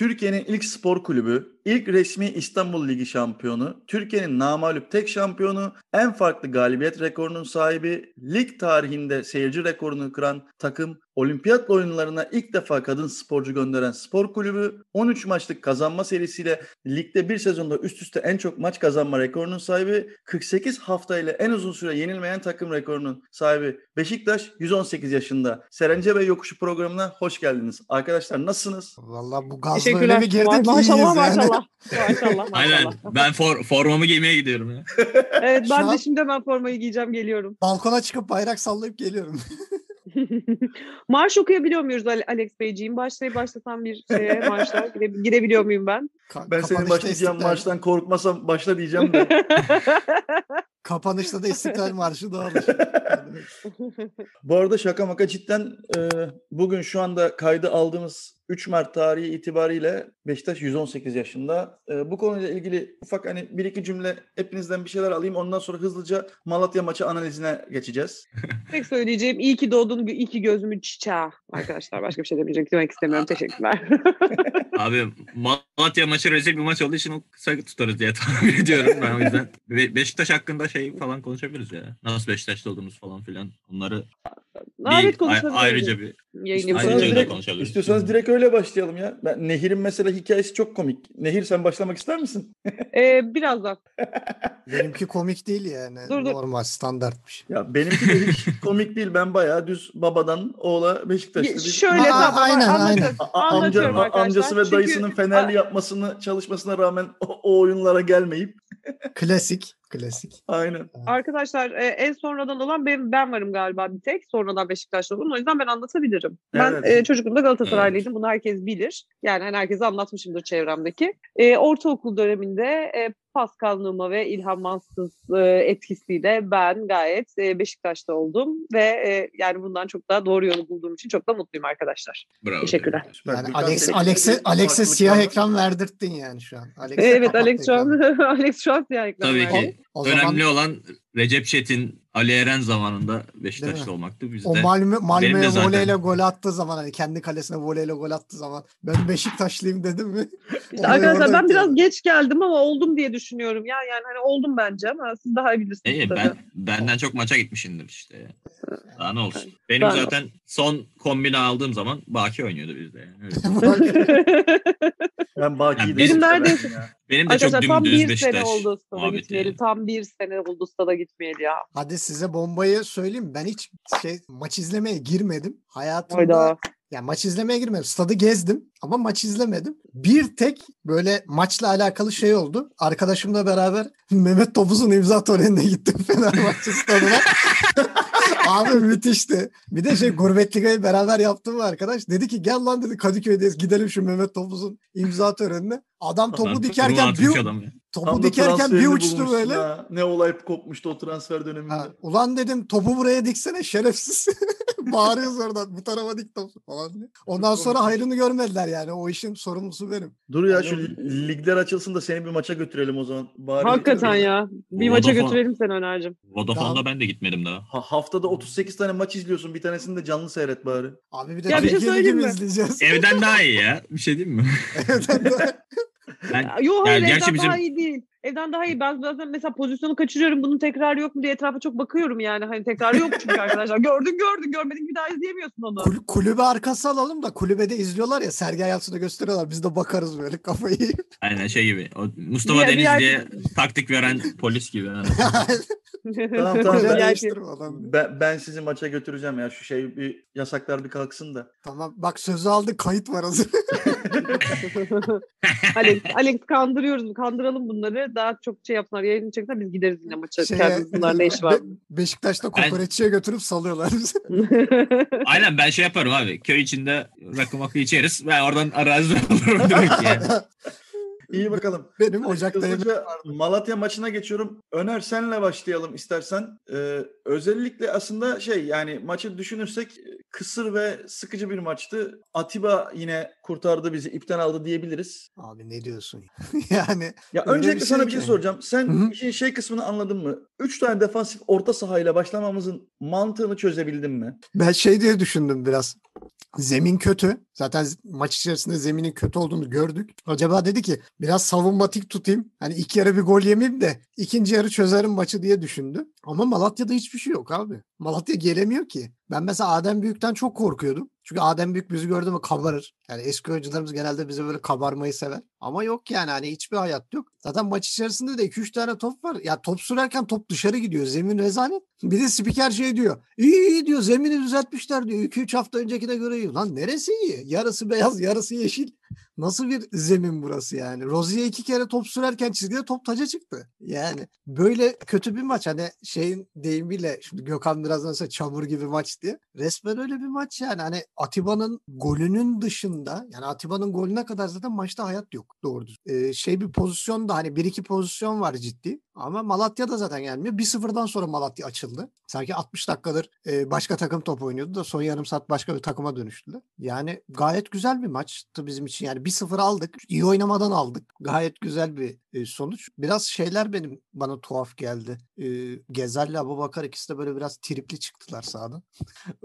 Türkiye'nin ilk spor kulübü, ilk resmi İstanbul Ligi şampiyonu, Türkiye'nin namağlup tek şampiyonu, en farklı galibiyet rekorunun sahibi, lig tarihinde seyirci rekorunu kıran takım, olimpiyat oyunlarına ilk defa kadın sporcu gönderen spor kulübü, 13 maçlık kazanma serisiyle ligde bir sezonda üst üste en çok maç kazanma rekorunun sahibi, 48 hafta ile en uzun süre yenilmeyen takım rekorunun sahibi Beşiktaş 118 yaşında. Serence Bey Yokuşu programına hoş geldiniz. Arkadaşlar nasılsınız? Vallahi bu gazla öyle bir girdik Ma- ki maşallah maşallah. Maşallah Aynen. Ben for, formamı giymeye gidiyorum ya. Evet Şu ben an- de şimdi hemen formayı giyeceğim geliyorum. Balkona çıkıp bayrak sallayıp geliyorum. Marş okuyabiliyor muyuz Ale- Alex Beyciğim? Başlayıp başlatan bir şeye marşa gire- girebiliyor muyum ben? Ka- Ben senin kapanışta başlayacağım İstiklal- maçtan korkmasam başla diyeceğim de. Kapanışta da İstiklal Marşı dağılır. Bu arada şaka maka cidden e, bugün şu anda kaydı aldığımız 3 Mart tarihi itibariyle Beşiktaş 118 yaşında. E, bu konuyla ilgili ufak hani bir iki cümle hepinizden bir şeyler alayım. Ondan sonra hızlıca Malatya maçı analizine geçeceğiz. Tek söyleyeceğim iyi ki doğdun, iyi ki gözümün çiçeği. Arkadaşlar başka bir şey demeyecek demek istemiyorum. Teşekkürler. Abi Malatya maçı rezil bir maç olduğu için o kısa tutarız diye tahmin ediyorum. Ben o yüzden Be- Beşiktaş hakkında şey falan konuşabiliriz ya. Nasıl Beşiktaş'ta olduğumuz falan filan. Onları Nalet konuşabiliriz. ayrıca bir da direkt- konuşabiliriz. İstiyorsanız direkt öyle başlayalım ya. Ben, Nehir'in mesela hikayesi çok komik. Nehir sen başlamak ister misin? Ee, birazdan. Benimki komik değil yani. Dur, dur. Normal standartmış. Ya benimki de hiç komik değil. Ben bayağı düz babadan oğula Beşiktaşlı. Şöyle Aa, tamam aynen, aynen. A- a- amca, a- amcası ve Çünkü- dayısının Fenerli yapmasını çalışmasına rağmen o, o oyunlara gelmeyip Klasik. Klasik. aynen. Arkadaşlar e, en sonradan olan ben, ben varım galiba bir tek. Sonradan Beşiktaşlı olan. O yüzden ben anlatabilirim. Ben Evet. e, çocukluğumda Galatasaraylıydım. Bunu herkes bilir. Yani hani herkese anlatmışımdır çevremdeki. E, ortaokul döneminde e, Pascal Numa ve İlhan Mansız e, etkisiyle ben gayet e, Beşiktaş'ta oldum. Ve e, yani bundan çok daha doğru yolu bulduğum için çok da mutluyum arkadaşlar. Bravo. Teşekkürler. Yani Gürkan, Alex, Alex'e Alex'e siyah ekran verdirttin yani şu an. Alex'e Evet Alex şu an. Alex şu an siyah ekran Tabii verdi. ki. O zaman Önemli olan Recep Çetin, Ali Eren zamanında? Beşiktaşlı olmaktı. Biz o de Malmö, Malmö'ye zaten- voleyle gol attığı zaman hani kendi kalesine voleyle gol attığı zaman ben Beşiktaşlıyım dedim mi? İşte arkadaşlar ben biraz geç geldim ama oldum diye düşünüyorum. Ya yani hani oldum bence ama siz daha iyi bilirsiniz. İyi, tabii. ben benden çok maça gitmişindir işte. Daha ne olsun. Benim Ben- zaten son kombine aldığım zaman Baki oynuyordu bizde. Yani. Ben Baki'yi de Benim çok neredeyse- ya. Benim de çok Arkadaşlar tam dümdüz bir Beşiktaş sene oldu stada muhabbeti gitmeyeli. yani. Tam bir sene oldu stada gitmeyeli ya. Hadi size bombayı söyleyeyim. Ben hiç şey maç izlemeye girmedim. Hayatımda Hayda. ya maç izlemeye girmedim. Stadı gezdim ama maç izlemedim. Bir tek böyle maçla alakalı şey oldu. Arkadaşımla beraber Mehmet Topuz'un imza törenine gittim Fenerbahçe stadına. Abi müthişti. Bir de şey Gurbet Liga'yı beraber yaptım arkadaş. Dedi ki gel lan dedi Kadıköy'deyiz gidelim şu Mehmet Topuz'un imza törenine. Adam topu dikerken bir. Topu Tam dikerken bir uçtu böyle. ha. Ne olay kopmuştu o transfer döneminde. Ha, ulan dedim topu buraya diksene şerefsiz. Bağırıyoruz oradan bu tarafa dik topu falan diye. Ondan sonra hayrını görmediler yani. O işin sorumlusu benim. Dur ya Yani şu ligler açılsın da seni bir maça götürelim o zaman. Bari Hakikaten ya. Bir maça Vodafone- götürelim seni Öner'cim. Vodafone'da ben de gitmedim daha. Ha, haftada 38 tane maç izliyorsun. Bir tanesini de canlı seyret bari. Abi bir de Ya bir şey söyleyeyim mi izleyeceğiz? Evden daha iyi ya. Bir şey diyeyim mi? Evden de- Ben, Yo hayır gerçi evden bizim- daha iyi değil. Evden daha iyi. Ben zaten mesela pozisyonu kaçırıyorum. Bunun tekrarı yok mu diye etrafa çok bakıyorum yani. Hani tekrarı yok çünkü arkadaşlar. Gördün gördün görmedin bir daha izleyemiyorsun onu. Kul- kulübe arkası alalım da kulübede izliyorlar ya Sergen Yalçın'ı gösteriyorlar. Biz de bakarız böyle kafayı aynen şey gibi. O Mustafa Diğer- diğer- Denizli'ye taktik veren polis gibi. Tamam tamam ben, ben, ben sizi maça götüreceğim ya. Şu şey bir yasaklar bir kalksın da. Tamam bak sözü aldık kayıt var hazır. Alex, Alex kandırıyoruz. Kandıralım bunları. Daha çok şey yapsınlar. Yayını çeksinler biz gideriz yine maça. Şeye- Kendimiz bunlar ne iş var. Be- Beşiktaş'ta kokoreççiye götürüp salıyorlar bizi. Aynen ben şey yaparım abi. Köy içinde rakı makı içeriz. Ben oradan arazide olurum direkt ya. İyi bakalım. Benim Ocak'ta Hızlıca Malatya maçına geçiyorum. Öner senle başlayalım istersen. Ee, özellikle aslında şey yani maçı düşünürsek kısır ve sıkıcı bir maçtı. Atiba yine kurtardı bizi, ipten aldı diyebiliriz. Abi ne diyorsun? yani Ya öncelikle bir sana şey bir şey ki. soracağım. Sen işin şey kısmını anladın mı? Üç tane defansif orta sahayla başlamamızın mantığını çözebildin mi? ben şey diye düşündüm biraz. Zemin kötü. Zaten maç içerisinde zeminin kötü olduğunu gördük. Acaba dedi ki biraz savunmatik tutayım. Hani ilk yarı bir gol yemeyeyim de ikinci yarı çözerim maçı diye düşündü. Ama Malatya'da hiçbir şey yok abi. Malatya gelemiyor ki. Ben mesela Adem Büyük'ten çok korkuyordum. Çünkü Adem Büyük bizi gördü mü kabarır. Yani eski oyuncularımız genelde bize böyle kabarmayı sever. Ama yok yani hani hiçbir hayat yok. Zaten maç içerisinde de 2-3 tane top var. Ya top sürerken top dışarı gidiyor. Zemin rezalet. Bir de spiker şey diyor. İyi iyi diyor zemini düzeltmişler diyor. 2-3 hafta öncekine göre iyi. Lan neresi iyi? Yarısı beyaz yarısı yeşil. Nasıl bir zemin burası yani? Rozier iki kere top sürerken çizgide top taca çıktı. Yani böyle kötü bir maç. Hani şeyin deyimiyle şimdi Gökhan birazdan sonra çamur gibi maç diye. Resmen öyle bir maç yani. Hani Atiba'nın golünün dışında yani Atiba'nın golüne kadar zaten maçta hayat yok doğru. Ee, şey bir pozisyon da hani bir iki pozisyon var ciddi. Ama Malatya da zaten gelmiyor. 1-0'dan sonra Malatya açıldı. Sanki 60 dakikadır e, başka takım top oynuyordu da son yarım saat başka bir takıma dönüştüler. Yani gayet güzel bir maçtı bizim için. Yani 1-0 aldık. İyi oynamadan aldık. Gayet güzel bir e, sonuç. Biraz şeyler benim bana tuhaf geldi. E, Gezal'le Abubakar ikisi de böyle biraz tripli çıktılar sahadan.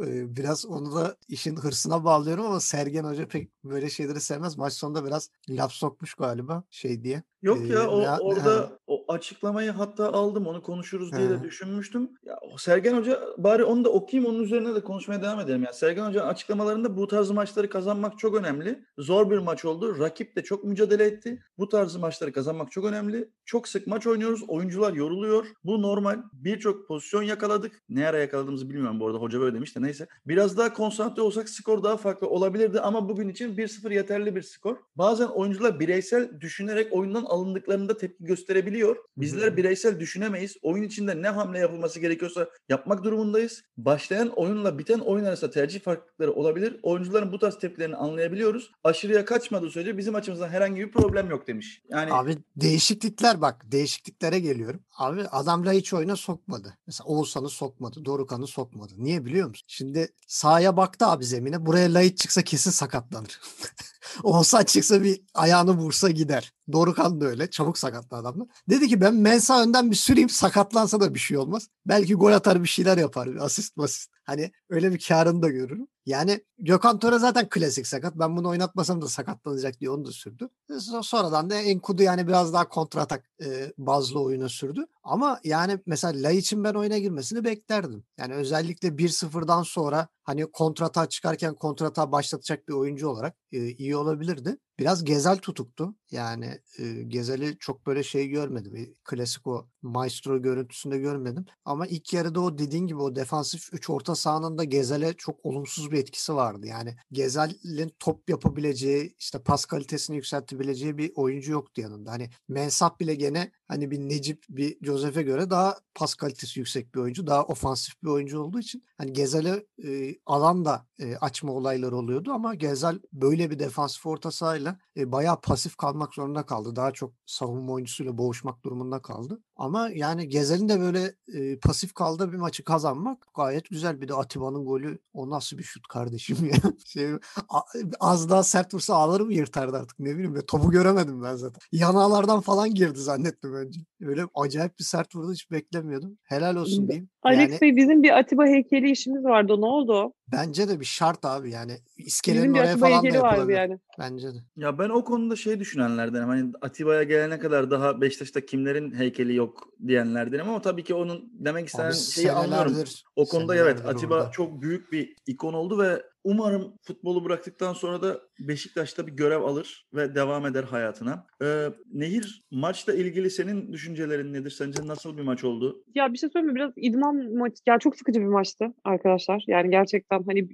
E, biraz onu da işin hırsına bağlıyorum ama Sergen Hoca pek böyle şeyleri sevmez. Maç sonunda biraz laf sokmuş galiba şey diye. Yok Ee, ya o ya- orada o açıklamayı hatta aldım onu konuşuruz diye de düşünmüştüm. Ya Sergen Hoca bari onu da okuyayım onun üzerine de konuşmaya devam edelim. Ya Sergen Hoca açıklamalarında bu tarz maçları kazanmak çok önemli. Zor bir maç oldu. Rakip de çok mücadele etti. Bu tarz maçları kazanmak çok önemli. Çok sık maç oynuyoruz. Oyuncular yoruluyor. Bu normal. Birçok pozisyon yakaladık. Ne ara yakaladığımızı bilmiyorum bu arada. Hoca böyle demiş de neyse. Biraz daha konsantre olsak skor daha farklı olabilirdi ama bugün için 1-0 yeterli bir skor. Bazen oyuncular bireysel düşünerek oyundan alındıklarında tepki gösterebiliyor. Bizler bireysel düşünemeyiz. Oyun içinde ne hamle yapılması gerekiyorsa yapmak durumundayız. Başlayan oyunla biten oyun arasında tercih farklılıkları olabilir. Oyuncuların bu tarz tepkilerini anlayabiliyoruz. Aşırıya kaçmadığı sürece bizim açımızdan herhangi bir problem yok demiş. Yani Abi değişiklikler bak değişikliklere geliyorum. Abi adam hiç oyuna sokmadı. Mesela Oğuzhan'ı sokmadı. Dorukan'ı sokmadı. Niye biliyor musun? Şimdi sahaya baktı abi zemine. Buraya Lait çıksa kesin sakatlanır. Oğuzhan çıksa bir ayağını vursa gider. Dorukan da öyle. Çabuk sakatlı adamlar. Dedi ki ben Mensa önden bir süreyim sakatlansa da bir şey olmaz. Belki gol atar bir şeyler yapar. Asist masist. Hani öyle bir karını da görürüm. Yani Gökhan Töre zaten klasik sakat. Ben bunu oynatmasam da sakatlanacak diye onu da sürdü. E, so- Sonradan da Enkudu yani biraz daha kontratak e, bazlı oyuna sürdü. Ama yani mesela Laiç'in ben oyuna girmesini beklerdim. Yani özellikle 1-0'dan sonra hani kontrata çıkarken kontrata başlatacak bir oyuncu olarak e, iyi olabilirdi. Biraz Gezel tutuktu. Yani e, Gezel'i çok böyle şey görmedim. E, Klasik o maestro görüntüsünde görmedim. Ama ilk yarıda o dediğin gibi o defansif 3 orta sahanın da Gezel'e çok olumsuz bir etkisi vardı. Yani Gezel'in top yapabileceği, işte pas kalitesini yükseltebileceği bir oyuncu yoktu yanında. Hani Mensah bile gene hani bir Necip, bir Josef'e göre daha pas kalitesi yüksek bir oyuncu. Daha ofansif bir oyuncu olduğu için hani Gezel'e e, alan da e, açma olayları oluyordu ama Gezel böyle bir defansif orta sahayla e, bayağı pasif kalmak zorunda kaldı. Daha çok savunma oyuncusuyla boğuşmak durumunda kaldı. Ama yani Gezel'in de böyle e, pasif kaldığı bir maçı kazanmak gayet güzel. Bir de Atiba'nın golü o nasıl bir şut kardeşim ya. Şey, a- az daha sert vursa ağları mı yırtardı artık ne bileyim. Ya, topu göremedim ben zaten. Yanağlardan falan girdi zannettim önce. Öyle acayip bir sert vurdu hiç beklemiyordum. Helal olsun diyeyim. Alex Yani Bey bizim bir Atiba heykeli işimiz vardı. Ne oldu? Bence de bir şart abi yani. İskelenin oraya Atiba falan da yapılabilir. yani. Bence de. Ya ben o konuda şey düşünenlerdenim. Hani Atiba'ya gelene kadar daha Beşiktaş'ta kimlerin heykeli yok diyenlerdenim ama tabii ki onun demek istenen Abi şeyi anlıyorum. O konuda evet Atiba orada. çok büyük bir ikon oldu ve umarım futbolu bıraktıktan sonra da Beşiktaş'ta bir görev alır ve devam eder hayatına. Ee, Nehir maçla ilgili senin düşüncelerin nedir? Sence nasıl bir maç oldu? Ya bir şey söyleyeyim mi? Biraz idman maçı. Ya çok sıkıcı bir maçtı arkadaşlar. Yani gerçekten hani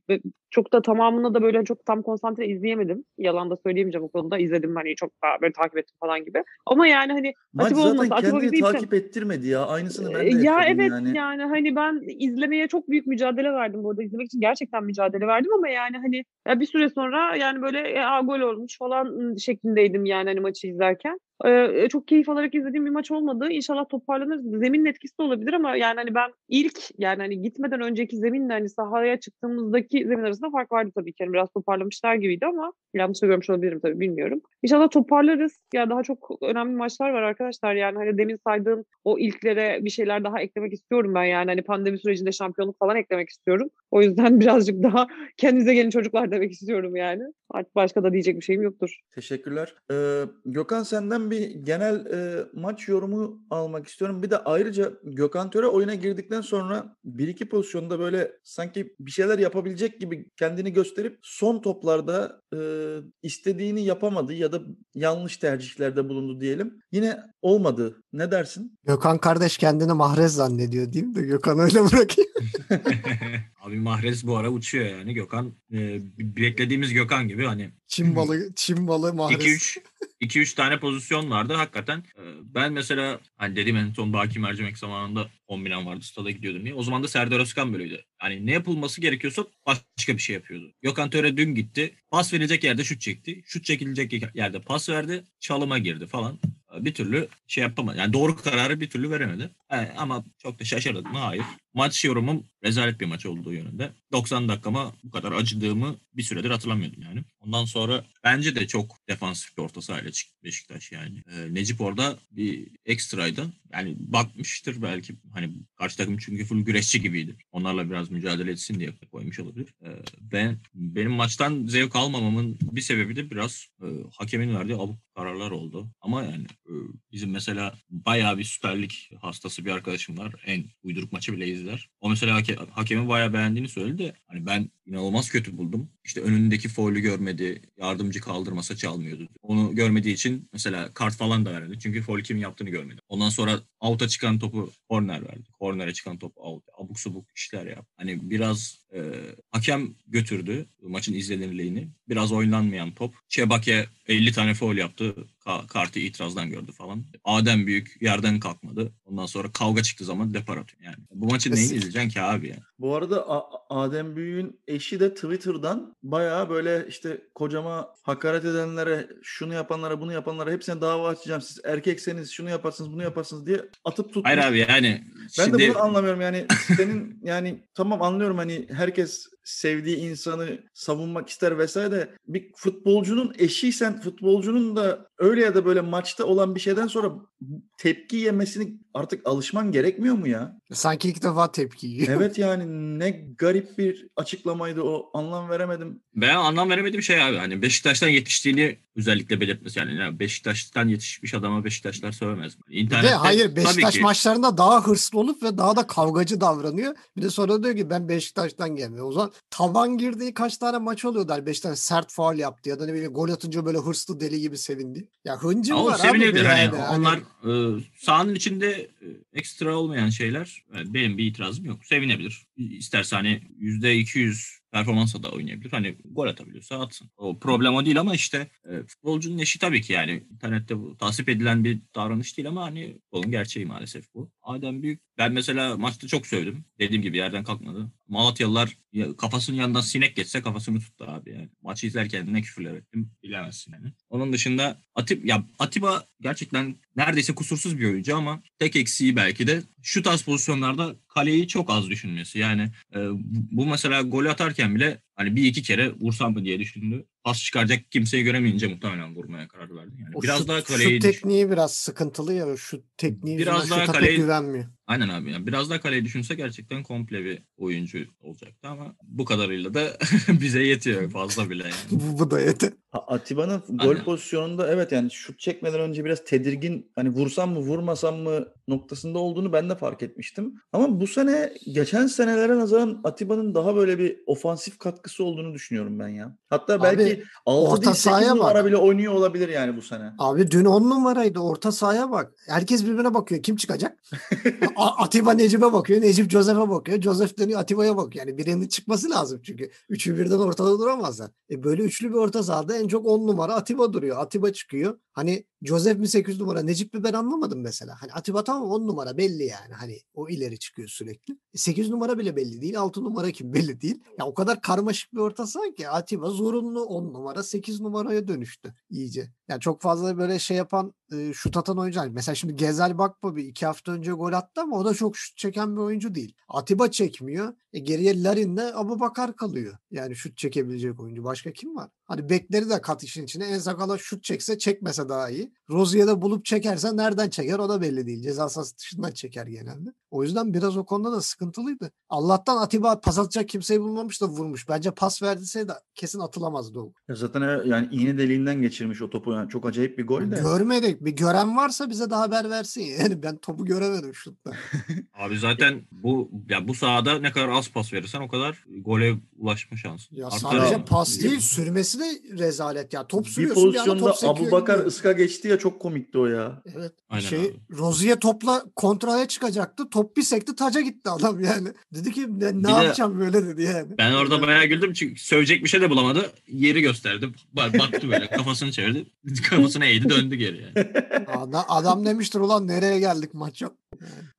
çok da tamamını da böyle çok tam konsantre izleyemedim. Yalan da söyleyemeyeceğim o konuda. İzledim hani çok daha böyle takip ettim falan gibi. Ama yani hani Maç Atiba zaten olmasa, Atiba kendini için- takip ettirmedi ya. Aynısını ben de Ee, ya evet yani. yani. hani ben izlemeye çok büyük mücadele verdim burada izlemek için gerçekten mücadele verdim ama yani hani ya bir süre sonra yani böyle e, aa, gol olmuş falan şeklindeydim yani hani maçı izlerken. Ee, çok keyif alarak izlediğim bir maç olmadı. İnşallah toparlanırız. Zeminin etkisi de olabilir ama yani hani ben ilk yani hani gitmeden önceki zeminle hani sahaya çıktığımızdaki zemin arasında fark vardı tabii ki. Yani biraz toparlamışlar gibiydi ama yanlış görmüş olabilirim tabii bilmiyorum. İnşallah toparlarız. Ya daha çok önemli maçlar var arkadaşlar. Yani hani demin saydığım o ilklere bir şeyler daha eklemek istiyorum ben yani. Hani pandemi sürecinde şampiyonluk falan eklemek istiyorum. O yüzden birazcık daha kendinize gelin çocuklar demek istiyorum yani. Artık başka da diyecek bir şeyim yoktur. Teşekkürler. Ee, Gökhan senden bir genel e, maç yorumu almak istiyorum. Bir de ayrıca Gökhan Töre oyuna girdikten sonra bir iki pozisyonda böyle sanki bir şeyler yapabilecek gibi kendini gösterip son toplarda e, istediğini yapamadı ya da yanlış tercihlerde bulundu diyelim. Yine olmadı. Ne dersin? Gökhan kardeş kendini mahrez zannediyor değil mi de Gökhan öyle bırakayım. Abi Mahrez bu ara uçuyor yani. Gökhan e, beklediğimiz Gökhan gibi hani Çin balı, Çin balı mahrez. 2-3 2-3 tane pozisyon vardı hakikaten. E, Ben mesela hani dedim en son Baki Mercimek zamanında 10 milyon vardı stada gidiyordum diye. O zaman da Serdar Özkan böyleydi. Hani ne yapılması gerekiyorsa başka bir şey yapıyordu. Gökhan Töre dün gitti. Pas verilecek yerde şut çekti. Şut çekilecek yerde pas verdi. Çalıma girdi falan. Bir türlü şey yapamadı. Yani doğru kararı bir türlü veremedi. E, ama çok da şaşırdım? Hayır. Maç yorumum rezalet bir maç olduğu yönünde. 90 dakikama bu kadar acıdığımı bir süredir hatırlamıyordum yani. Ondan sonra bence de çok defansif bir orta sahayla çıktı Beşiktaş yani. E, Necip orada bir ekstraydı. Yani bakmıştır belki hani karşı takım çünkü full güreşçi gibiydi. Onlarla biraz mücadele etsin diye koymuş olabilir. E, ben benim maçtan zevk almamamın bir sebebi de biraz e, hakemin verdiği abuk kararlar oldu. Ama yani bizim mesela bayağı bir Süper Lig hastası bir arkadaşım var. En uyduruk maçı bile izler. O mesela hake, hakemin bayağı beğendiğini söyledi de hani ben inanılmaz kötü buldum. İşte önündeki foul'ü görmedi. Yardımcı kaldırmasa çalmıyordu. Onu görmediği için mesela kart falan da vermedi. Çünkü foul kimin yaptığını görmedi. Ondan sonra out'a çıkan topu corner verdi. Corner'e çıkan top out. Abuk subuk işler yap. Hani biraz e, hakem götürdü maçın izlenirliğini. Biraz oynanmayan top. Çebake 50 tane foul yaptı. Ka- kartı itirazdan gördü falan. Adem Büyük yerden kalkmadı. Ondan sonra kavga çıktığı zaman depar atıyor yani. Bu maçı neyini izleyeceksin ki abi yani? Bu arada A- Adem Büyük'ün eşi de Twitter'dan bayağı böyle işte kocama hakaret edenlere, şunu yapanlara, bunu yapanlara hepsine dava açacağım. Siz erkekseniz şunu yaparsınız, bunu yaparsınız diye atıp tutmuş. Hayır abi yani. Ben şimdi... de bunu anlamıyorum yani senin yani tamam anlıyorum hani herkes sevdiği insanı savunmak ister vesaire de bir futbolcunun eşiysen futbolcunun da öyle ya da böyle maçta olan bir şeyden sonra tepki yemesini artık alışman gerekmiyor mu ya? Sanki ilk defa tepki yiyor. Evet yani ne garip bir açıklamaydı o anlam veremedim. Ben anlam veremediğim şey abi hani Beşiktaş'tan yetiştiğini özellikle belirtmesi yani. yani Beşiktaş'tan yetişmiş adama Beşiktaşlar sövmez. Bir de İnternette hayır tabii Beşiktaş ki- maçlarında daha hırslı olup ve daha da kavgacı davranıyor. Bir de sonra diyor ki ben Beşiktaş'tan gelmiyorum. O zaman taban girdiği kaç tane maç oluyordu. Hani Beşiktaş sert faul yaptı ya da ne bileyim gol atınca böyle hırslı deli gibi sevindi. Ya hıncı Ama var abi. sevinebilir hani yani. Hani onlar e, sahanın içinde e, ekstra olmayan şeyler e, benim bir itirazım yok. Sevinebilir. İsterse hani yüzde 200 performansla da oynayabilir. Hani gol atabiliyorsa atsın. O problem o değil ama işte e, futbolcunun eşi tabii ki yani internette bu tasvip edilen bir davranış değil ama hani futbolun gerçeği maalesef bu. Adem Büyük ben mesela maçta çok sövdüm. Dediğim gibi yerden kalkmadı. Malatyalılar kafasının yanından sinek geçse kafasını tuttu abi yani. Maçı izlerken ne küfürler ettim bilemezsin yani. Onun dışında Atip ya Atiba gerçekten neredeyse kusursuz bir oyuncu ama tek eksiği belki de şu tarz pozisyonlarda kaleyi çok az düşünmesi. Yani e, bu mesela gol atarken bile hani bir iki kere vursam mı diye düşündü. Pas çıkaracak kimseyi göremeyince muhtemelen vurmaya karar verdi. Yani o biraz şut, daha şut kaleyi tekniği biraz sıkıntılı ya. Şu tekniği Biraz daha pek güvenmiyor. Aynen abi. Yani biraz daha kaleyi düşünse gerçekten komple bir oyuncu olacaktı ama bu kadarıyla da bize yetiyor fazla bile yani. Bu, bu da yeter. A- Atiba'nın gol Aynen. pozisyonunda evet yani şut çekmeden önce biraz tedirgin hani vursam mı vurmasam mı noktasında olduğunu ben de fark etmiştim. Ama bu sene geçen senelere nazaran Atiba'nın daha böyle bir ofansif katkısı olduğunu düşünüyorum ben ya. Hatta belki Abi, 6 orta değil 8 sahaya numara bak. bile oynuyor olabilir yani bu sene. Abi dün on numaraydı. Orta sahaya bak. Herkes birbirine bakıyor. Kim çıkacak? Atiba Necip'e bakıyor. Necip Josef'e bakıyor. Joseph dönüyor Atiba'ya bakıyor. Yani birinin çıkması lazım çünkü. Üçü birden ortada duramazlar. E böyle üçlü bir orta sahada en çok on numara Atiba duruyor. Atiba çıkıyor. Hani Joseph mi 8 numara Necip mi ben anlamadım mesela. Hani Atiba tamam 10 numara belli yani. Hani o ileri çıkıyor sürekli. 8 numara bile belli değil. 6 numara kim belli değil. Ya o kadar karmaşık bir orta saha ki Atiba zorunlu 10 numara 8 numaraya dönüştü iyice. Yani çok fazla böyle şey yapan e, şut atan oyuncu. Hani mesela şimdi Gezel Bakpa bir iki hafta önce gol attı ama o da çok şut çeken bir oyuncu değil. Atiba çekmiyor. E, geriye Larin'le Abu Bakar kalıyor. Yani şut çekebilecek oyuncu. Başka kim var? Hani bekleri de kat işin içine. En sakala şut çekse çekmese daha iyi. Rozier'de bulup çekerse nereden çeker o da belli değil. Ceza sahası dışından çeker genelde. O yüzden biraz o konuda da sıkıntılıydı. Allah'tan Atiba pas atacak kimseyi bulmamış da vurmuş. Bence pas verdiyse kesin atılamazdı o. Ya zaten e, yani iğne deliğinden geçirmiş o topu. Yani çok acayip bir gol de. Görmedik. Bir gören varsa bize de haber versin. Yani ben topu göremedim şutta. Abi zaten bu ya bu sahada ne kadar az pas verirsen o kadar gole ulaşma şansın. Ya Artar sadece yani. pas değil sürmesi de rezalet ya. Top bir sürüyorsun bir pozisyonda top sekiyor Abu Bakar ıska geçti ya çok komikti o ya. Evet. Aynen şey abi. Rozier topla kontraya çıkacaktı. Top bir sekti taca gitti adam yani. Dedi ki ne, ne de- yapacağım böyle dedi yani. Ben orada bayağı güldüm çünkü sövecek bir şey de bulamadı. Yeri gösterdi. Ba- Baktı böyle kafasını çevirdi. Kafasını eğdi döndü geri yani. Adam, adam demiştir ulan nereye geldik maç yok.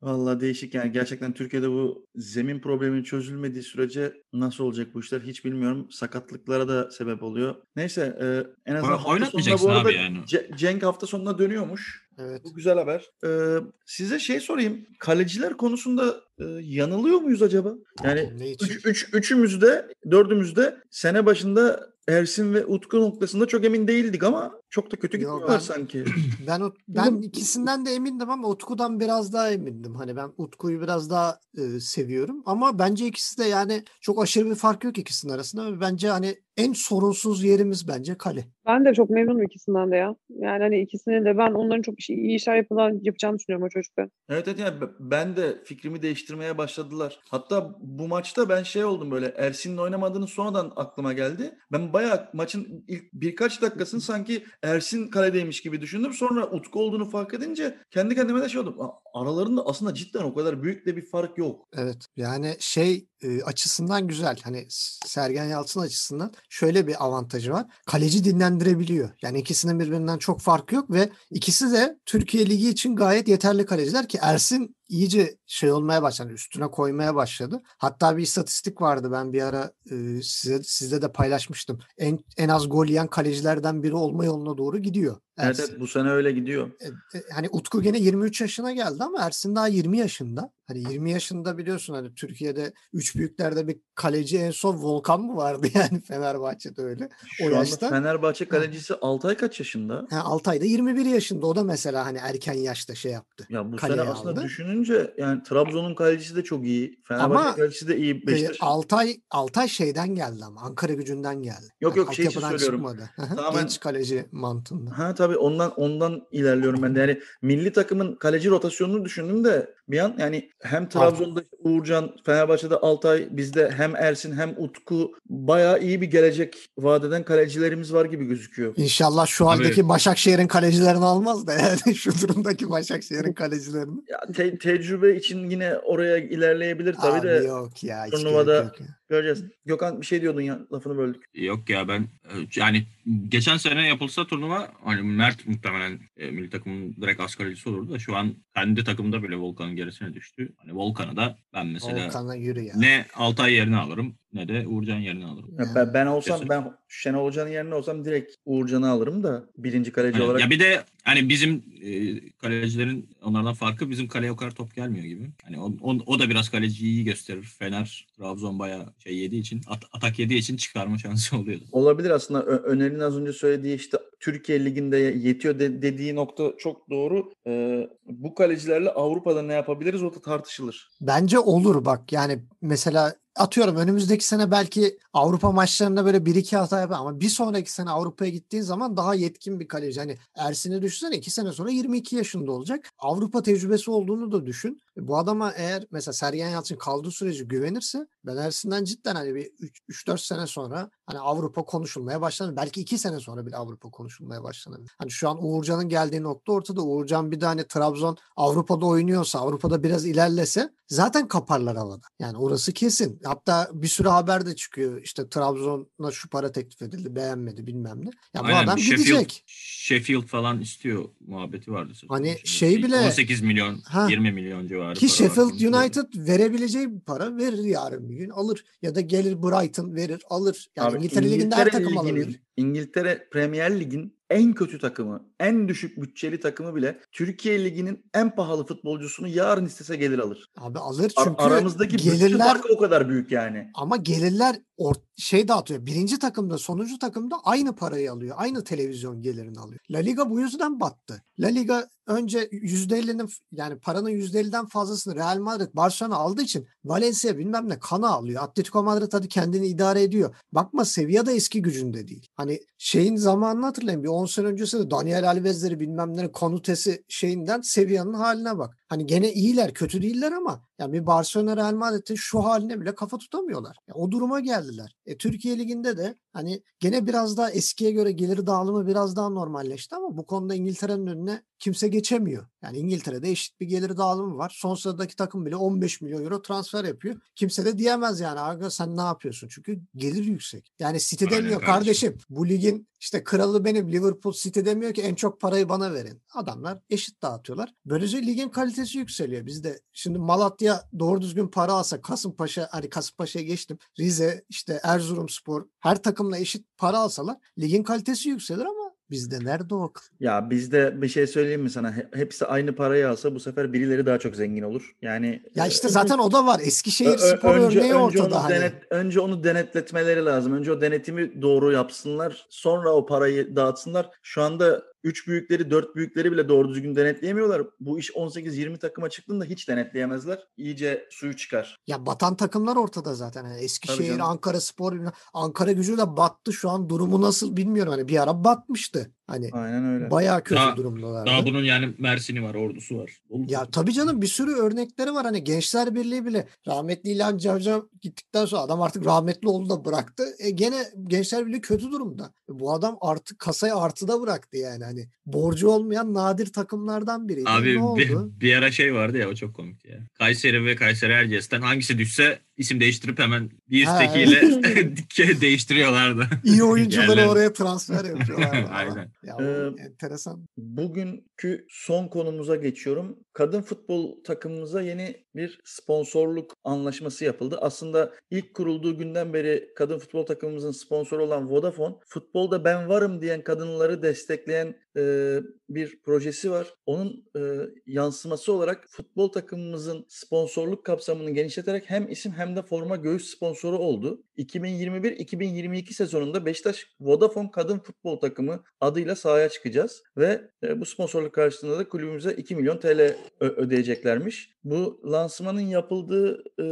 Vallahi değişik yani gerçekten Türkiye'de bu zemin probleminin çözülmediği sürece nasıl olacak bu işler hiç bilmiyorum. Sakatlıklara da sebep oluyor. Neyse e, en azından Oy- hafta sonunda bu arada abi yani. Ce- Cenk hafta sonuna dönüyormuş. Evet. Bu güzel haber. Ee, size şey sorayım. Kaleciler konusunda e, yanılıyor muyuz acaba? Yani üç, üç, üçümüzde, dördümüzde sene başında Ersin ve Utku noktasında çok emin değildik ama çok da kötü Yo, gitmiyorlar ben- sanki. Ben ben ikisinden de emindim ama Utku'dan biraz daha emindim. Hani ben Utku'yu biraz daha e, seviyorum ama bence ikisi de yani çok aşırı bir fark yok ikisinin arasında bence hani en sorunsuz yerimiz bence kale. Ben de çok memnunum ikisinden de ya. Yani hani ikisinin de ben onların çok işi- iyi işler yapılan, yapacağını düşünüyorum o çocukların. Evet evet yani ben de fikrimi değiştirmeye başladılar. Hatta bu maçta ben şey oldum böyle Ersin'in oynamadığını sonradan aklıma geldi. Ben bayağı maçın ilk birkaç dakikasını sanki Ersin kaledeymiş gibi düşündüm. Sonra Utku olduğunu fark edince kendi kendime de şey oldum. "Aa, Aralarında aslında cidden o kadar büyük de bir fark yok. Evet yani şey e, açısından güzel. Hani Sergen Yalçın açısından şöyle bir avantajı var. Kaleci dinlendirebiliyor. Yani ikisinin birbirinden çok farkı yok ve ikisi de Türkiye Ligi için gayet yeterli kaleciler ki Ersin iyice şey olmaya başladı. Üstüne koymaya başladı. Hatta bir istatistik vardı ben bir ara e, size sizde de paylaşmıştım. En en az gol yiyen kalecilerden biri olma yoluna doğru gidiyor. Ersin. evet bu sene öyle gidiyor. E, e, hani Utku gene 23 yaşına geldi ama Ersin daha 20 yaşında. Hani 20 yaşında biliyorsun hani Türkiye'de üç büyüklerde bir kaleci en son Volkan mı vardı yani Fenerbahçe'de öyle. Şu O anda yaşta- Fenerbahçe kalecisi Altay kaç yaşında? Ha, Altay'da 21 yaşında o da mesela hani erken yaşta şey yaptı. Ya bu sene aslında aldı. düşününce yani Trabzon'un kalecisi de çok iyi. Fenerbahçe Ama, kalecisi de iyi. E. Altay Altay şeyden geldi ama Ankara gücünden geldi. Yok, Yani yok, şey için söylüyorum. çıkmadı. Tamamen- Genç kaleci mantığında. Ha tabii ondan ondan ilerliyorum ben de. Yani milli takımın kaleci rotasyonunu düşündüm de bir an yani hem Trabzon'da Uğurcan, Fenerbahçe'de Altay, bizde hem Ersin hem Utku bayağı iyi bir gelecek vadeden kalecilerimiz var gibi gözüküyor. İnşallah şu andaki Başakşehir'in kalecilerini almaz da yani şu durumdaki Başakşehir'in kalecilerini. Ya te- tecrübe için yine oraya ilerleyebilir tabii Abi de yok ya. turnuvada- gerek yok ya. Göreceğiz. Gökhan bir şey diyordun ya lafını böldük. Yok ya ben e, yani geçen sene yapılsa turnuva hani Mert muhtemelen e, milli takımın direkt az kalecisi olurdu da şu an kendi takımda bile Volkan'ın gerisine düştü. Hani Volkan'ı da ben mesela Volkan'a yürü ya. ne Altay yerine alırım ne de Uğurcan yerine alırım. Ya Yani ben, ben olsam kesin. ben Şenol Hoca'nın yerine olsam direkt Uğurcan'ı alırım da birinci kaleci Hani olarak. ya bir de hani bizim e, kalecilerin onlardan farkı bizim kaleye o kadar top gelmiyor gibi. Hani o, o, o da biraz kaleciyi iyi gösterir. Fener, Trabzon bayağı şey yediği için at- atak yediği için çıkarma şansı oluyordu. Olabilir aslında. Ö- Öner'in az önce söylediği işte Türkiye Ligi'nde yetiyor de- dediği nokta çok doğru. Ee, bu kalecilerle Avrupa'da ne yapabiliriz o da tartışılır. Bence olur bak yani mesela atıyorum önümüzdeki sene belki Avrupa maçlarında böyle bir iki hata yapar ama bir sonraki sene Avrupa'ya gittiğin zaman daha yetkin bir kaleci. Hani Ersin'i düşünsene iki sene sonra 22 yaşında olacak. Avrupa tecrübesi olduğunu da düşün. E, Bu adama eğer mesela Sergen Yalçın kaldığı sürece güvenirse ben Ersin'den cidden hani bir 3-4 sene sonra hani Avrupa konuşulmaya başlanır. Belki 2 sene sonra bile Avrupa konuşulmaya başlanır. Hani şu an Uğurcan'ın geldiği nokta ortada. Uğurcan bir de hani Trabzon Avrupa'da oynuyorsa, Avrupa'da biraz ilerlese zaten kaparlar havada. Yani orası kesin. Hatta bir sürü haber de çıkıyor. İşte Trabzon'a şu para teklif edildi beğenmedi bilmem ne. Ya bu Aynen, adam Sheffield- gidecek. Sheffield falan istiyor muhabbeti vardı. Hani şey bile- 18 milyon, Ha. 20 milyon civarı. Ki para var. Sheffield United verebileceği bir para verir yarın bir gün alır. Ya da gelir Brighton verir alır. Yani Abi İngiltere Ligi'nde her takım Liginin- alabilir. İngiltere Premier Lig'in en kötü takımı, en düşük bütçeli takımı bile Türkiye Ligi'nin en pahalı futbolcusunu yarın istese gelir alır. Abi alır Ar- çünkü aramızdaki bütçe gelirler farkı o kadar büyük yani. ama gelirler or- şey dağıtıyor. Birinci takımda sonuncu takımda aynı parayı alıyor. Aynı televizyon gelirini alıyor. La Liga bu yüzden battı. La Liga önce %50'nin yani paranın %50'den fazlasını Real Madrid Barcelona aldığı için Valencia bilmem ne kana alıyor. Atletico Madrid hadi kendini idare ediyor. Bakma Sevilla da eski gücünde değil. Hani şeyin zamanını hatırlayın. Bir 10 sene öncesi de Daniel Alves'leri bilmem ne Konutesi şeyinden Sevilla'nın haline bak. Hani gene iyiler kötü değiller ama yani bir Barcelona Real Madrid'in şu haline bile kafa tutamıyorlar. Ya o duruma geldiler. E, Türkiye Ligi'nde de hani gene biraz daha eskiye göre gelir dağılımı biraz daha normalleşti ama bu konuda İngiltere'nin önüne kimse geçemiyor. Yani İngiltere'de eşit bir gelir dağılımı var. Son sıradaki takım bile 15 milyon euro transfer yapıyor. Kimse de diyemez yani aga sen ne yapıyorsun? Çünkü gelir yüksek. Yani City Aynen demiyor kardeşim. kardeşim bu ligin işte kralı benim Liverpool City demiyor ki en çok parayı bana verin. Adamlar eşit dağıtıyorlar. Böylece ligin kalitesi yükseliyor. Bizde şimdi Malatya doğru düzgün para alsa Kasımpaşa hani Kasımpaşa'ya geçtim. Rize işte Erzurumspor her takımla eşit para alsalar ligin kalitesi yükselir ama bizde nerede o? Ya bizde bir şey söyleyeyim mi sana? He- Hepsi aynı parayı alsa bu sefer birileri daha çok zengin olur. Yani Ya e, işte zaten o da var. Eskişehir spor örneği ortada onu hani. denet- önce onu denetletmeleri lazım. Önce o denetimi doğru yapsınlar. Sonra o parayı dağıtsınlar. Şu anda 3 büyükleri 4 büyükleri bile doğru düzgün denetleyemiyorlar. Bu iş 18-20 takıma çıktığında hiç denetleyemezler. İyice suyu çıkar. Ya batan takımlar ortada zaten. Yani Eskişehir. Ankara Spor, Ankara gücü de battı şu an. Durumu nasıl bilmiyorum. Hani bir ara batmıştı. Hani Aynen öyle. bayağı kötü Daha- durumdalardı. Daha bunun yani Mersin'i var, ordusu var. Olur. Ya tabii canım bir sürü örnekleri var. Hani Gençler Birliği bile rahmetli İlhan Cavcav gittikten sonra adam artık rahmetli oldu da bıraktı. E gene Gençler Birliği kötü durumda. E bu adam artık kasayı artıda bıraktı yani. Hani borcu olmayan nadir takımlardan biriydi. Abi ne bir, oldu? bir ara şey vardı ya o çok komikti ya. Kayseri ve Kayseri Erciyes'ten hangisi düşse isim değiştirip hemen bir üsttekiyle değiştiriyorlardı. İyi oyuncuları oraya transfer yapıyorlar. Aynen. Ya Ee, enteresan. Bugünkü son konumuza geçiyorum. Kadın futbol takımımıza yeni bir sponsorluk anlaşması yapıldı. Aslında ilk kurulduğu günden beri kadın futbol takımımızın sponsoru olan Vodafone, futbolda ben varım diyen kadınları destekleyen e, bir projesi var. Onun e, yansıması olarak futbol takımımızın sponsorluk kapsamını genişleterek hem isim hem de forma göğüs sponsoru oldu. 2021-2022 sezonunda Beşiktaş Vodafone Kadın Futbol Takımı adıyla sahaya çıkacağız ve e, bu sponsorluk karşılığında da kulübümüze 2 milyon TL ödeyeceklermiş. Bu lansmanın yapıldığı e,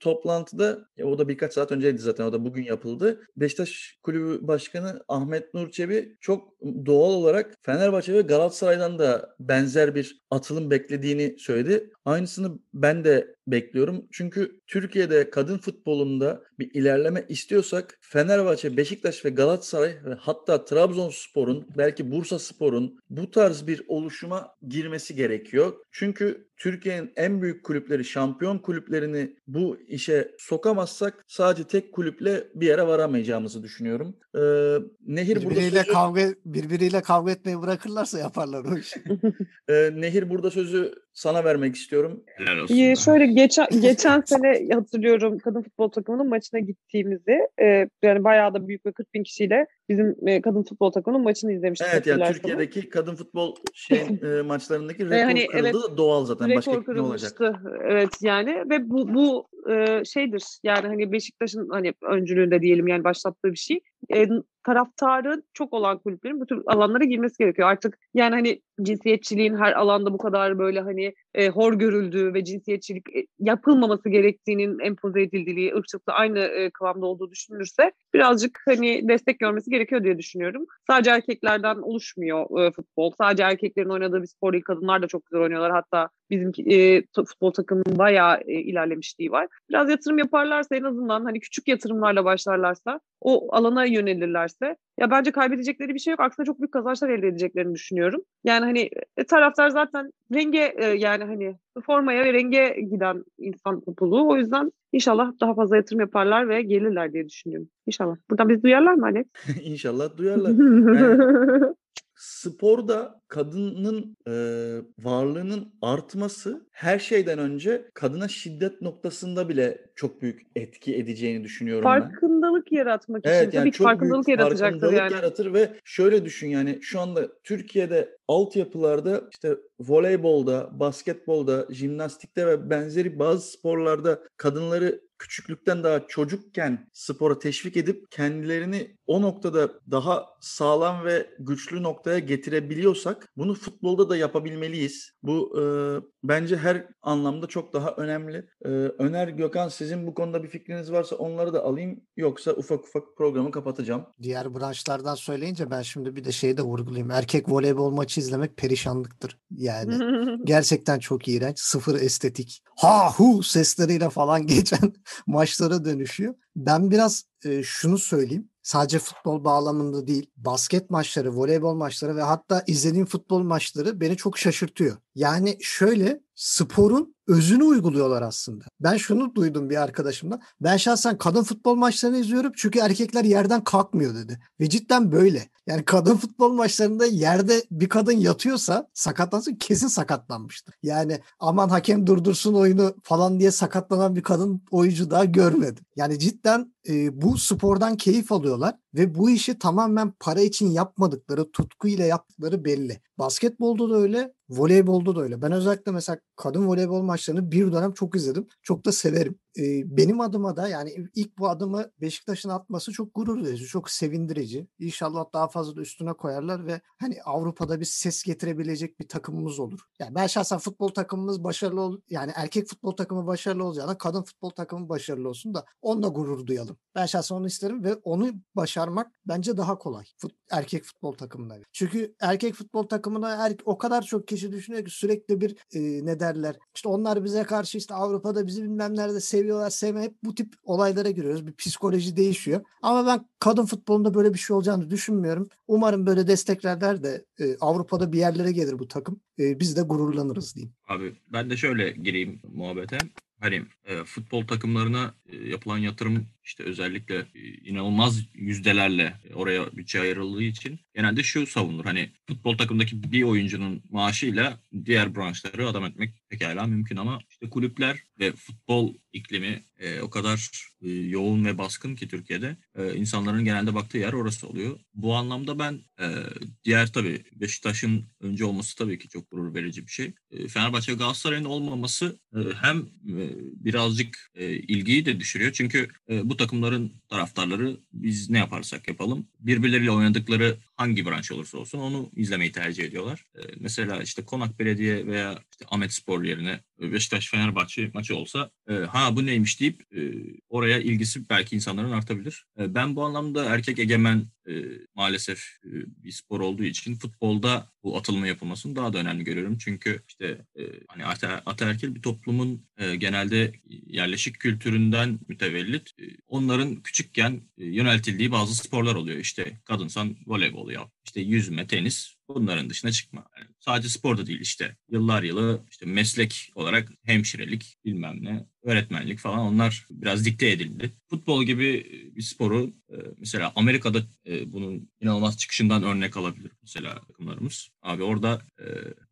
toplantıda ya o da birkaç saat önceydi zaten o da bugün yapıldı. Beşiktaş Kulübü Başkanı Ahmet Nur Çebi çok doğal olarak Fenerbahçe ve Galatasaray'dan da benzer bir atılım beklediğini söyledi. Aynısını ben de bekliyorum. Çünkü Türkiye'de kadın futbolunda bir ilerleme istiyorsak Fenerbahçe, Beşiktaş ve Galatasaray ve hatta Trabzonspor'un belki Bursa Spor'un bu tarz bir oluşuma girmesi gerekiyor. Çünkü Türkiye'nin en büyük kulüpleri, şampiyon kulüplerini bu işe sokamazsak sadece tek kulüple bir yere varamayacağımızı düşünüyorum. Ee, Nehir burada Birbiriyle sözü, kavga birbiriyle kavga etmeyi bırakırlarsa yaparlar o işi. e, Nehir burada sözü sana vermek istiyorum. Helal olsun. Ee, şöyle geçen geçen sene hatırlıyorum kadın futbol takımının maçına gittiğimizi. Ee, yani bayağı da büyük ve 40 bin kişiyle bizim e, kadın futbol takımının maçını izlemiştik. Evet ya hatırlarsanız. Türkiye'deki kadın futbol şeyin e, maçlarındaki rekor hani kırıldı da doğal zaten. Başka rekor ne olacak? kırılmıştı. Evet yani ve bu bu e, şeydir yani hani Beşiktaş'ın hani öncülüğünde diyelim yani başlattığı bir şey. E, taraftarı çok olan kulüplerin bu tür alanlara girmesi gerekiyor. Artık yani hani cinsiyetçiliğin her alanda bu kadar böyle hani e, hor görüldüğü ve cinsiyetçilik yapılmaması gerektiğinin empoze edildiği, ırkçılıkla aynı e, kıvamda olduğu düşünülürse birazcık hani destek görmesi gerekiyor diye düşünüyorum. Sadece erkeklerden oluşmuyor e, futbol. Sadece erkeklerin oynadığı bir spor değil. Kadınlar da çok güzel oynuyorlar. Hatta bizim e, futbol takımının bayağı e, ilerlemişliği var. Biraz yatırım yaparlarsa en azından hani küçük yatırımlarla başlarlarsa o alana yönelirlerse ya bence kaybedecekleri bir şey yok. Aksine çok büyük kazançlar elde edeceklerini düşünüyorum. Yani hani e, taraftar zaten renge e, yani hani formaya ve renge giden insan topluluğu. O yüzden İnşallah daha fazla yatırım yaparlar ve gelirler diye düşünüyorum. İnşallah. Buradan bizi duyarlar mı Alex? İnşallah duyarlar. Yani sporda kadının e, varlığının artması her şeyden önce kadına şiddet noktasında bile çok büyük etki edeceğini düşünüyorum ben. farkındalık yaratmak için. Evet Tabii yani çok farkındalık büyük yaratacaktır farkındalık yani. yaratır ve şöyle düşün yani şu anda Türkiye'de altyapılarda işte voleybolda, basketbolda, jimnastikte ve benzeri bazı sporlarda kadınları küçüklükten daha çocukken spora teşvik edip kendilerini o noktada daha sağlam ve güçlü noktaya getirebiliyorsak bunu futbolda da yapabilmeliyiz. Bu e, bence her anlamda çok daha önemli. E, Öner Gökhan sizin bu konuda bir fikriniz varsa onları da alayım yoksa ufak ufak programı kapatacağım. Diğer branşlardan söyleyince ben şimdi bir de şeyi de vurgulayayım. Erkek voleybol maçı izlemek perişanlıktır. Yani gerçekten çok iğrenç. Sıfır estetik. Ha hu sesleriyle falan geçen maçlara dönüşüyor. Ben biraz e, şunu söyleyeyim. Sadece futbol bağlamında değil, basket maçları, voleybol maçları ve hatta izlediğim futbol maçları beni çok şaşırtıyor. Yani şöyle sporun özünü uyguluyorlar aslında. Ben şunu duydum bir arkadaşımdan. Ben şahsen kadın futbol maçlarını izliyorum çünkü erkekler yerden kalkmıyor dedi. Ve cidden böyle. Yani kadın futbol maçlarında yerde bir kadın yatıyorsa sakatlansın kesin sakatlanmıştır. Yani aman hakem durdursun oyunu falan diye sakatlanan bir kadın oyuncu daha görmedim. Yani cidden e, bu spordan keyif alıyorlar ve bu işi tamamen para için yapmadıkları, tutkuyla yaptıkları belli. Basketbolda da öyle, voleybolda da öyle. Ben özellikle mesela kadın voleybol maçlarını bir dönem çok izledim. Çok da severim. Ee, benim adıma da yani ilk bu adımı Beşiktaş'ın atması çok gurur verici, çok sevindirici. İnşallah daha fazla da üstüne koyarlar ve hani Avrupa'da bir ses getirebilecek bir takımımız olur. Yani ben şahsen futbol takımımız başarılı ol yani erkek futbol takımı başarılı olacağına kadın futbol takımı başarılı olsun da onunla gurur duyalım. Ben şahsen onu isterim ve onu başarmak bence daha kolay. Fut, erkek futbol takımına. Çünkü erkek futbol takımına er, o kadar çok kişi düşünüyor ki sürekli bir e, ne derler. İşte onlar bize karşı işte Avrupa'da bizi bilmem nerede seviyorlar sevme hep bu tip olaylara giriyoruz. Bir psikoloji değişiyor. Ama ben kadın futbolunda böyle bir şey olacağını düşünmüyorum. Umarım böyle desteklerler de e, Avrupa'da bir yerlere gelir bu takım. E, biz de gururlanırız diyeyim. Abi ben de şöyle gireyim muhabbete. Hani e, futbol takımlarına e, yapılan yatırım işte özellikle e, inanılmaz yüzdelerle oraya bütçe ayrıldığı için genelde şu savunur. Hani futbol takımındaki bir oyuncunun maaşıyla diğer branşları adam etmek pekala mümkün ama işte kulüpler ve futbol iklimi e, o kadar e, yoğun ve baskın ki Türkiye'de e, insanların genelde baktığı yer orası oluyor. Bu anlamda ben e, diğer tabii Beşiktaş'ın önce olması tabii ki çok gurur verici bir şey. E, Fenerbahçe Galatasaray'ın olmaması e, hem e, birazcık e, ilgiyi de düşürüyor. Çünkü e, bu takımların taraftarları biz ne yaparsak yapalım birbirleriyle oynadıkları hangi branş olursa olsun onu izlemeyi tercih ediyorlar. E, mesela işte Konak Belediye veya işte Ahmet Spor yerine Beşiktaş Fenerbahçe maçı olsa e, ha bu neymiş deyip e, oraya ilgisi belki insanların artabilir. E, ben bu anlamda erkek egemen e, maalesef e, bir spor olduğu için futbolda bu atılma yapılmasını daha da önemli görüyorum. Çünkü işte hani ata, ataerkil bir toplumun genelde yerleşik kültüründen mütevellit onların küçükken yöneltildiği bazı sporlar oluyor. İşte kadınsan voleybol yap, işte yüzme, tenis bunların dışına çıkma. Yani sadece sporda değil işte yıllar yılı işte meslek olarak hemşirelik bilmem ne öğretmenlik falan onlar biraz dikte edildi. Futbol gibi bir sporu e, mesela Amerika'da e, bunun inanılmaz çıkışından örnek alabilir mesela takımlarımız. Abi orada e,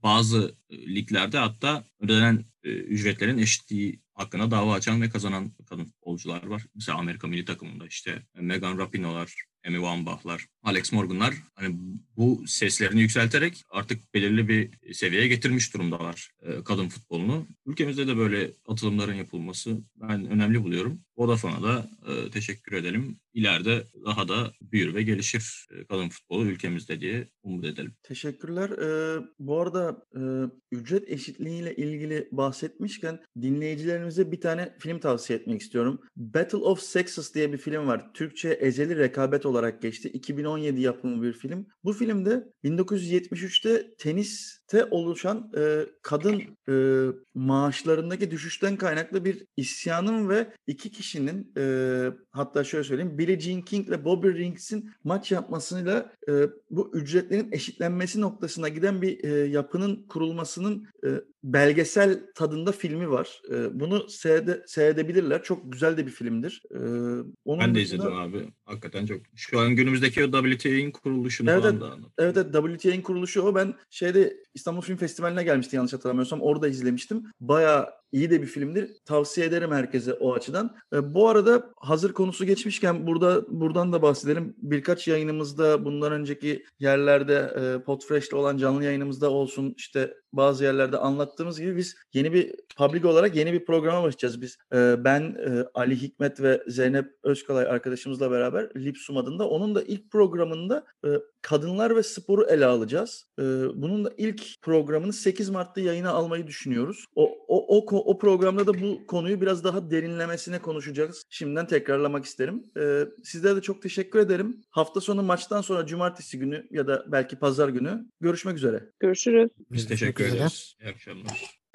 bazı liglerde hatta ödenen ücretlerin eşitliği hakkında dava açan ve kazanan kadın futbolcular var. Mesela Amerika milli takımında işte Megan Rapinoe'lar, Amy Wambach'lar, Alex Morgan'lar hani bu seslerini yükselterek artık belirli bir seviyeye getirmiş durumdalar e, kadın futbolunu. Ülkemizde de böyle atılımların yapılması ben önemli buluyorum. Vodafone'a da e, teşekkür edelim. İleride daha da büyür ve gelişir e, kadın futbolu ülkemizde diye umut edelim. Teşekkürler. Bu arada ücret eşitliğiyle ilgili bahsetmişken dinleyicilerimize bir tane film tavsiye etmek istiyorum. Battle of Sexes diye bir film var. Türkçe Ezeli Rekabet olarak geçti. 2017 yapımı bir film. Bu filmde 1973'te tenis te oluşan e, kadın e, maaşlarındaki düşüşten kaynaklı bir isyanın ve iki kişinin e, hatta şöyle söyleyeyim Billie Jean King ile Bobby Rings'in maç yapmasıyla e, bu ücretlerin eşitlenmesi noktasına giden bir e, yapının kurulmasının e, belgesel tadında filmi var. E, bunu seyrede, seyredebilirler. Çok güzel de bir filmdir. E, onun Ben de dışında- izledim abi. Hakikaten çok. Şu an günümüzdeki WTA'nin kuruluşunu Evet, falan da anlatıyor. Evet evet WTA'nin kuruluşu o. Ben şeyde İstanbul Film Festivali'ne gelmişti yanlış hatırlamıyorsam. Orada izlemiştim. Bayağı iyi de bir filmdir. Tavsiye ederim herkese o açıdan. E, bu arada hazır konusu geçmişken burada buradan da bahsedelim. Birkaç yayınımızda bundan önceki yerlerde e, Podfresh'te olan canlı yayınımızda olsun işte bazı yerlerde anlattığımız gibi biz yeni bir public olarak yeni bir programa başlayacağız biz. E, ben e, Ali Hikmet ve Zeynep Özkalay arkadaşımızla beraber Lipsum adında onun da ilk programında e, kadınlar ve sporu ele alacağız. E, bunun da ilk programını 8 Mart'ta yayına almayı düşünüyoruz. O o o, ko- o programda da bu konuyu biraz daha derinlemesine konuşacağız. Şimdiden tekrarlamak isterim. E, sizlere de çok teşekkür ederim. Hafta sonu maçtan sonra cumartesi günü ya da belki pazar günü görüşmek üzere. Görüşürüz. Biz teşekkür ederiz. İyi akşamlar.